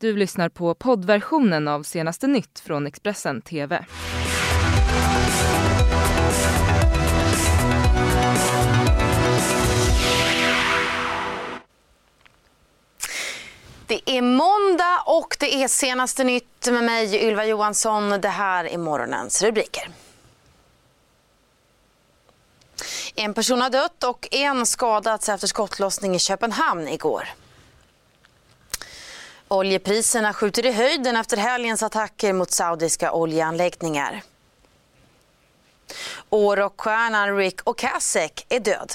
Du lyssnar på poddversionen av senaste nytt från Expressen TV. Det är måndag och det är senaste nytt med mig Ylva Johansson. Det här är morgonens rubriker. En person har dött och en skadats efter skottlossning i Köpenhamn igår. Oljepriserna skjuter i höjden efter helgens attacker mot saudiska oljeanläggningar. Årockstjärnan Rick Ocasek är död.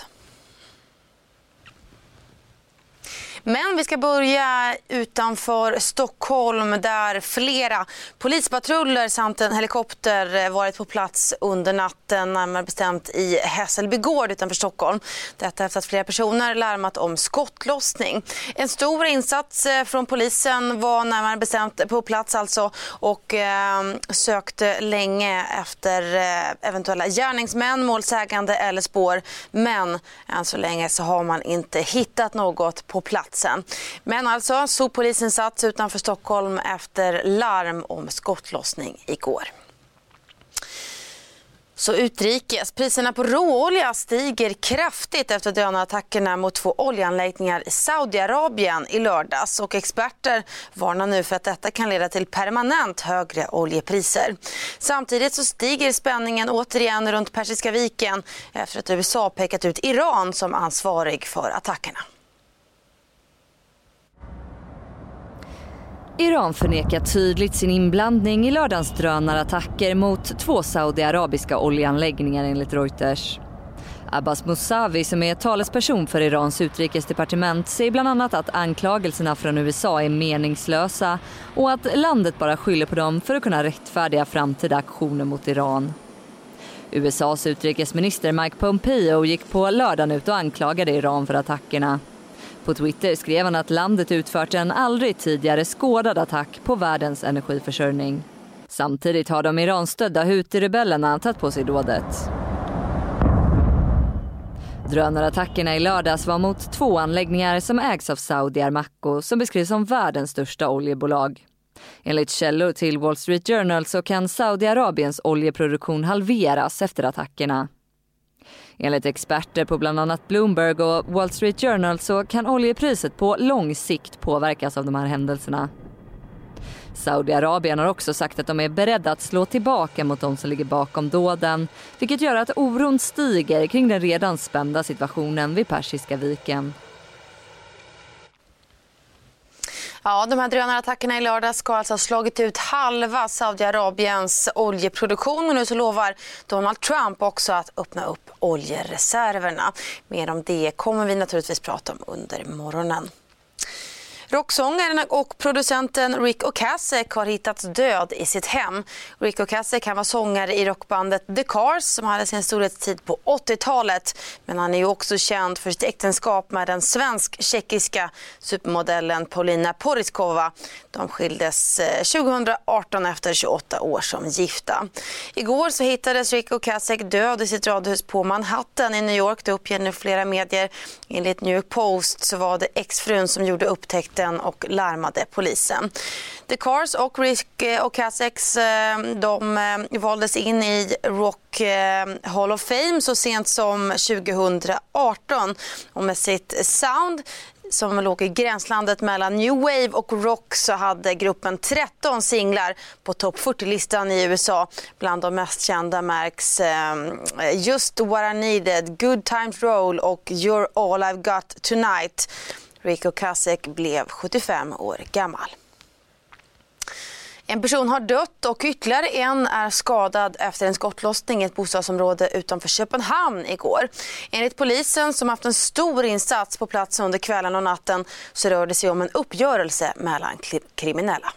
Men vi ska börja utanför Stockholm där flera polispatruller samt en helikopter eh, varit på plats under natten, närmare bestämt i Hässelby gård utanför Stockholm. Detta efter att flera personer larmat om skottlossning. En stor insats eh, från polisen var närmare bestämt på plats alltså och eh, sökte länge efter eh, eventuella gärningsmän, målsägande eller spår. Men än så länge så har man inte hittat något på plats platsen. Men alltså, soppolisen satt utanför Stockholm efter larm om skottlossning igår. Så utrikes. Priserna på råolja stiger kraftigt efter drönarattackerna mot två oljeanläggningar i Saudiarabien i lördags. Och experter varnar nu för att detta kan leda till permanent högre oljepriser. Samtidigt så stiger spänningen återigen runt Persiska viken efter att USA pekat ut Iran som ansvarig för attackerna. Iran förnekar tydligt sin inblandning i lördagens drönarattacker mot två saudiarabiska oljeanläggningar enligt Reuters. Abbas Mousavi som är talesperson för Irans utrikesdepartement säger bland annat att anklagelserna från USA är meningslösa och att landet bara skyller på dem för att kunna rättfärdiga framtida aktioner mot Iran. USAs utrikesminister Mike Pompeo gick på lördagen ut och anklagade Iran för attackerna. På Twitter skrev han att landet utfört en aldrig tidigare skådad attack på världens energiförsörjning. Samtidigt har de Iranstödda Houthi-rebellerna tagit på sig dådet. Drönarattackerna i lördags var mot två anläggningar som ägs av Saudi Armaco som beskrivs som världens största oljebolag. Enligt källor till Wall Street Journal så kan Saudiarabiens oljeproduktion halveras efter attackerna. Enligt experter på bland annat Bloomberg och Wall Street Journal så kan oljepriset på lång sikt påverkas av de här händelserna. Saudiarabien har också sagt att de är beredda att slå tillbaka mot de som ligger bakom dåden vilket gör att oron stiger kring den redan spända situationen vid Persiska viken. Ja, de här drönarattackerna i lördag ska alltså ha slagit ut halva Saudiarabiens oljeproduktion och nu så lovar Donald Trump också att öppna upp oljereserverna. Mer om det kommer vi naturligtvis prata om under morgonen. Rocksångaren och producenten Rick Ocasek har hittats död i sitt hem. Rick Ocasek var sångare i rockbandet The Cars som hade sin storhetstid på 80-talet. Men han är ju också känd för sitt äktenskap med den svensk-tjeckiska supermodellen Paulina Poriskova. De skildes eh, 2018 efter 28 år som gifta. Igår så hittades Rico Kasek död i sitt radhus på Manhattan i New York. Det uppger nu flera medier. Enligt New York Post så var det exfrun som gjorde upptäckten och larmade polisen. The Cars och Rick eh, och Ocaseks eh, de valdes in i Rock Hall of Fame så sent som 2018 och med sitt sound som låg i gränslandet mellan new wave och rock så hade gruppen 13 singlar på topp 40-listan i USA. Bland de mest kända märks eh, Just What I Needed, Good Times Roll och You're All I've Got Tonight. Rico Kasek blev 75 år gammal. En person har dött och ytterligare en är skadad efter en skottlossning i ett bostadsområde utanför Köpenhamn igår. Enligt polisen som haft en stor insats på plats under kvällen och natten så rör det sig om en uppgörelse mellan kriminella.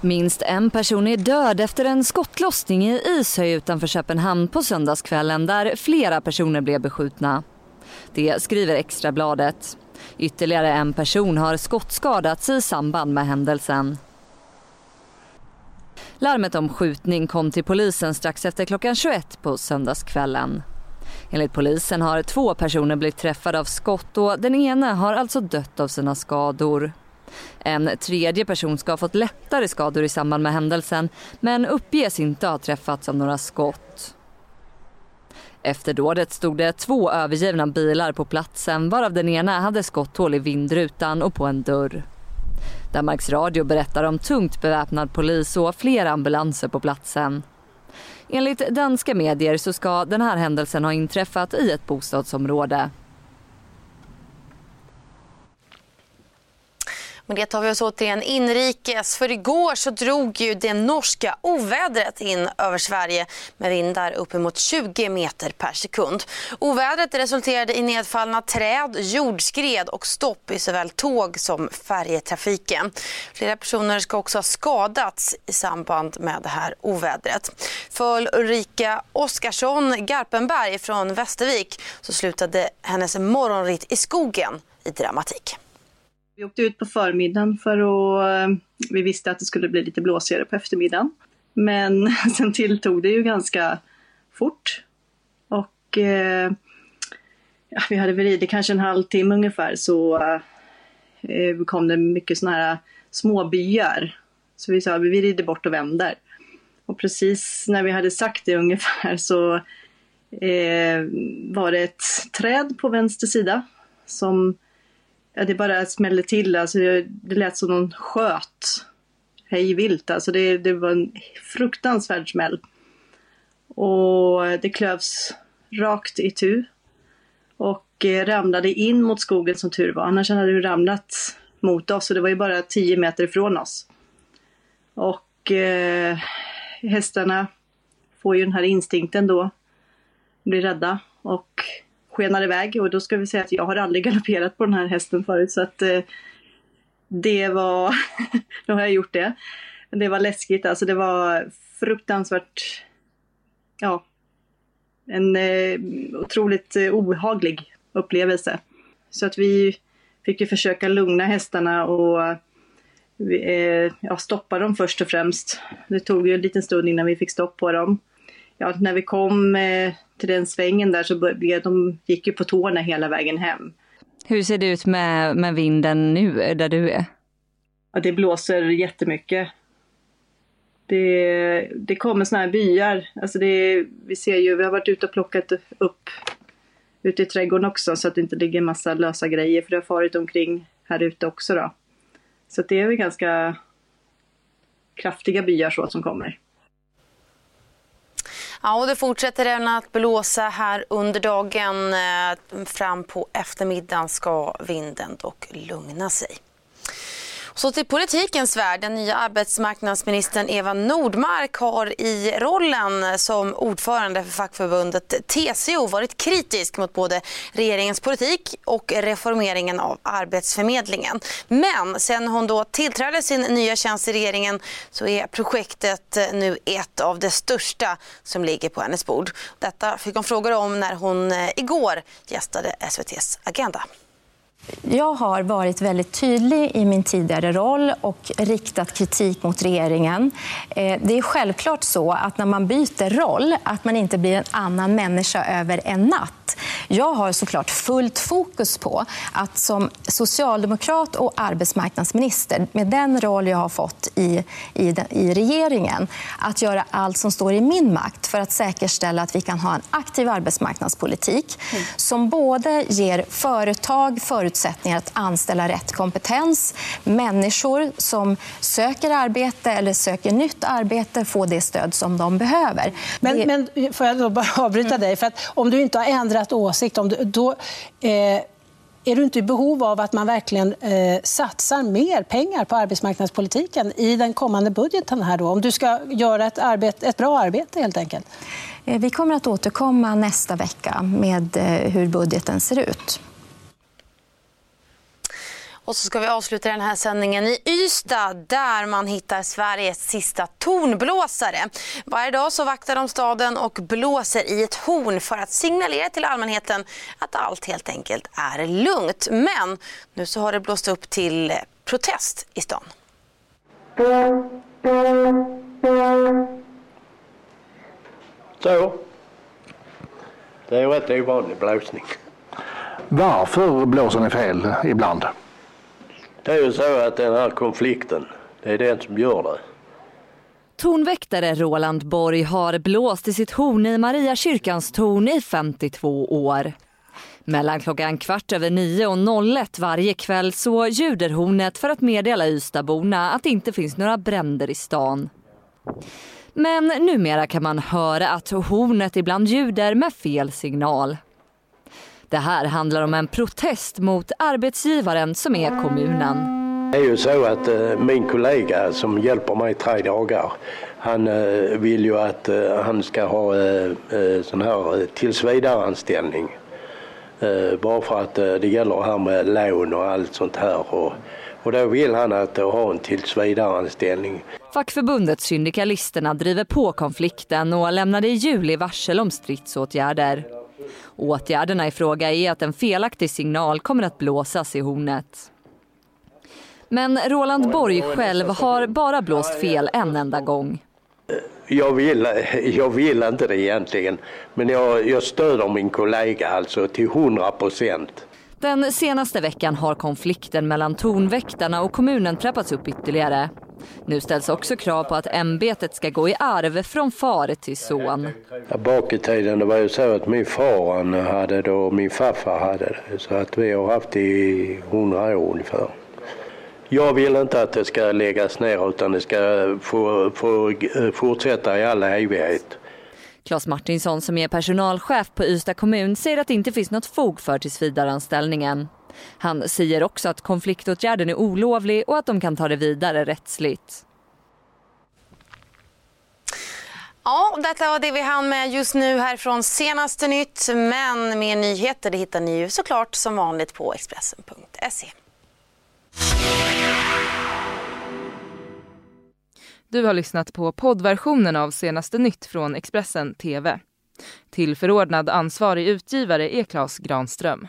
Minst en person är död efter en skottlossning i Ishöj utanför Köpenhamn på söndagskvällen där flera personer blev beskjutna. Det skriver Extrabladet. Ytterligare en person har skottskadats i samband med händelsen. Larmet om skjutning kom till polisen strax efter klockan 21 på söndagskvällen. Enligt polisen har två personer blivit träffade av skott och den ena har alltså dött av sina skador. En tredje person ska ha fått lättare skador i samband med händelsen men uppges inte ha träffats av några skott. Efter dådet stod det två övergivna bilar på platsen varav den ena hade skotthål i vindrutan och på en dörr. Danmarks Radio berättar om tungt beväpnad polis och flera ambulanser på platsen. Enligt danska medier så ska den här händelsen ha inträffat i ett bostadsområde. Med det tar vi oss återigen inrikes. För igår så drog ju det norska ovädret in över Sverige med vindar uppemot 20 meter per sekund. Ovädret resulterade i nedfallna träd, jordskred och stopp i såväl tåg som färjetrafiken. Flera personer ska också ha skadats i samband med det här ovädret. För Ulrika Oskarsson Garpenberg från Västervik så slutade hennes morgonritt i skogen i dramatik. Vi åkte ut på förmiddagen för att eh, vi visste att det skulle bli lite blåsigare på eftermiddagen. Men sen tilltog det ju ganska fort. Och eh, ja, vi hade väl kanske en halvtimme ungefär så eh, kom det mycket sådana här småbyar. Så vi sa vi rider bort och vänder. Och precis när vi hade sagt det ungefär så eh, var det ett träd på vänster sida som ja, det bara smällde till. Alltså det, det lät som någon sköt hej vilt. Alltså det, det var en fruktansvärd smäll. Och det klövs rakt i tu. Och eh, ramlade in mot skogen som tur var. Annars hade det ramlat mot oss och det var ju bara 10 meter ifrån oss. Och eh, hästarna får ju den här instinkten då. Blir rädda och skenar iväg och då ska vi säga att jag har aldrig galopperat på den här hästen förut så att eh, det var, nu har jag gjort det. Det var läskigt, alltså det var fruktansvärt, ja, en eh, otroligt eh, obehaglig upplevelse. Så att vi fick ju försöka lugna hästarna och eh, ja, stoppa dem först och främst. Det tog ju en liten stund innan vi fick stopp på dem. Ja, när vi kom eh, till den svängen där så började, de gick ju på tårna hela vägen hem. Hur ser det ut med, med vinden nu där du är? Ja, det blåser jättemycket. Det, det kommer såna här byar. Alltså det, vi ser ju, vi har varit ute och plockat upp ute i trädgården också så att det inte ligger massa lösa grejer för det har farit omkring här ute också då. Så det är väl ganska kraftiga byar så som kommer. Ja, och det fortsätter även att blåsa här under dagen. Eh, fram på eftermiddagen ska vinden dock lugna sig. Så till politikens värld. Den nya arbetsmarknadsministern Eva Nordmark har i rollen som ordförande för fackförbundet TCO varit kritisk mot både regeringens politik och reformeringen av Arbetsförmedlingen. Men sen hon då tillträdde sin nya tjänst i regeringen så är projektet nu ett av de största som ligger på hennes bord. Detta fick hon frågor om när hon eh, igår gästade SVTs Agenda. Jag har varit väldigt tydlig i min tidigare roll och riktat kritik mot regeringen. Eh, det är självklart så att när man byter roll att man inte blir en annan människa över en natt. Jag har såklart fullt fokus på att som socialdemokrat och arbetsmarknadsminister med den roll jag har fått i, i, i regeringen att göra allt som står i min makt för att säkerställa att vi kan ha en aktiv arbetsmarknadspolitik mm. som både ger företag förutsättningar förutsättningar att anställa rätt kompetens. Människor som söker arbete eller söker nytt arbete får det stöd som de behöver. Men, det... men får jag då bara avbryta mm. dig? För att om du inte har ändrat åsikt, om det, då, eh, är du inte i behov av att man verkligen eh, satsar mer pengar på arbetsmarknadspolitiken i den kommande budgeten? här då, Om du ska göra ett, arbete, ett bra arbete, helt enkelt? Eh, vi kommer att återkomma nästa vecka med eh, hur budgeten ser ut. Och så ska vi avsluta den här sändningen i Ystad där man hittar Sveriges sista tornblåsare. Varje dag så vaktar de staden och blåser i ett horn för att signalera till allmänheten att allt helt enkelt är lugnt. Men nu så har det blåst upp till protest i stan. Så. Det är rätt ovanlig blåsning. Varför blåser ni fel ibland? Det är ju så att den här konflikten, det är den som gör det. Tornväktare Roland Borg har blåst i sitt horn i Mariakyrkans torn i 52 år. Mellan klockan kvart över nio och 01 varje kväll så ljuder hornet för att meddela Ystadborna att det inte finns några bränder i stan. Men numera kan man höra att hornet ibland ljuder med fel signal. Det här handlar om en protest mot arbetsgivaren som är kommunen. Det är ju så att eh, min kollega som hjälper mig tre dagar, han eh, vill ju att eh, han ska ha sån här tillsvidareanställning. Bara för att det gäller här med lån och allt sånt här. Och, och då vill han att ha en tillsvidareanställning. Fackförbundet Syndikalisterna driver på konflikten och lämnade i juli varsel om stridsåtgärder. Åtgärderna i fråga är att en felaktig signal kommer att blåsas i hornet. Men Roland Borg själv har bara blåst fel en enda gång. Jag vill, jag vill inte det egentligen, men jag, jag stöder min kollega alltså till 100 procent. Den senaste veckan har konflikten mellan tornväktarna och kommunen trappats upp ytterligare. Nu ställs också krav på att ämbetet ska gå i arv från far till son. Bak i tiden det var ju så att min far hade det och min farfar hade det. Så att vi har haft det i 100 år ungefär. Jag vill inte att det ska läggas ner utan det ska få, få fortsätta i all evighet. Claes Martinsson som är personalchef på Ystad kommun säger att det inte finns något fog för tillsvidareanställningen. Han säger också att konfliktåtgärden är olovlig och att de kan ta det vidare rättsligt. Ja, detta var det vi hann med just nu här från senaste nytt. Men mer nyheter det hittar ni ju såklart som vanligt på Expressen.se. Du har lyssnat på poddversionen av senaste nytt från Expressen TV. Tillförordnad ansvarig utgivare är Klas Granström.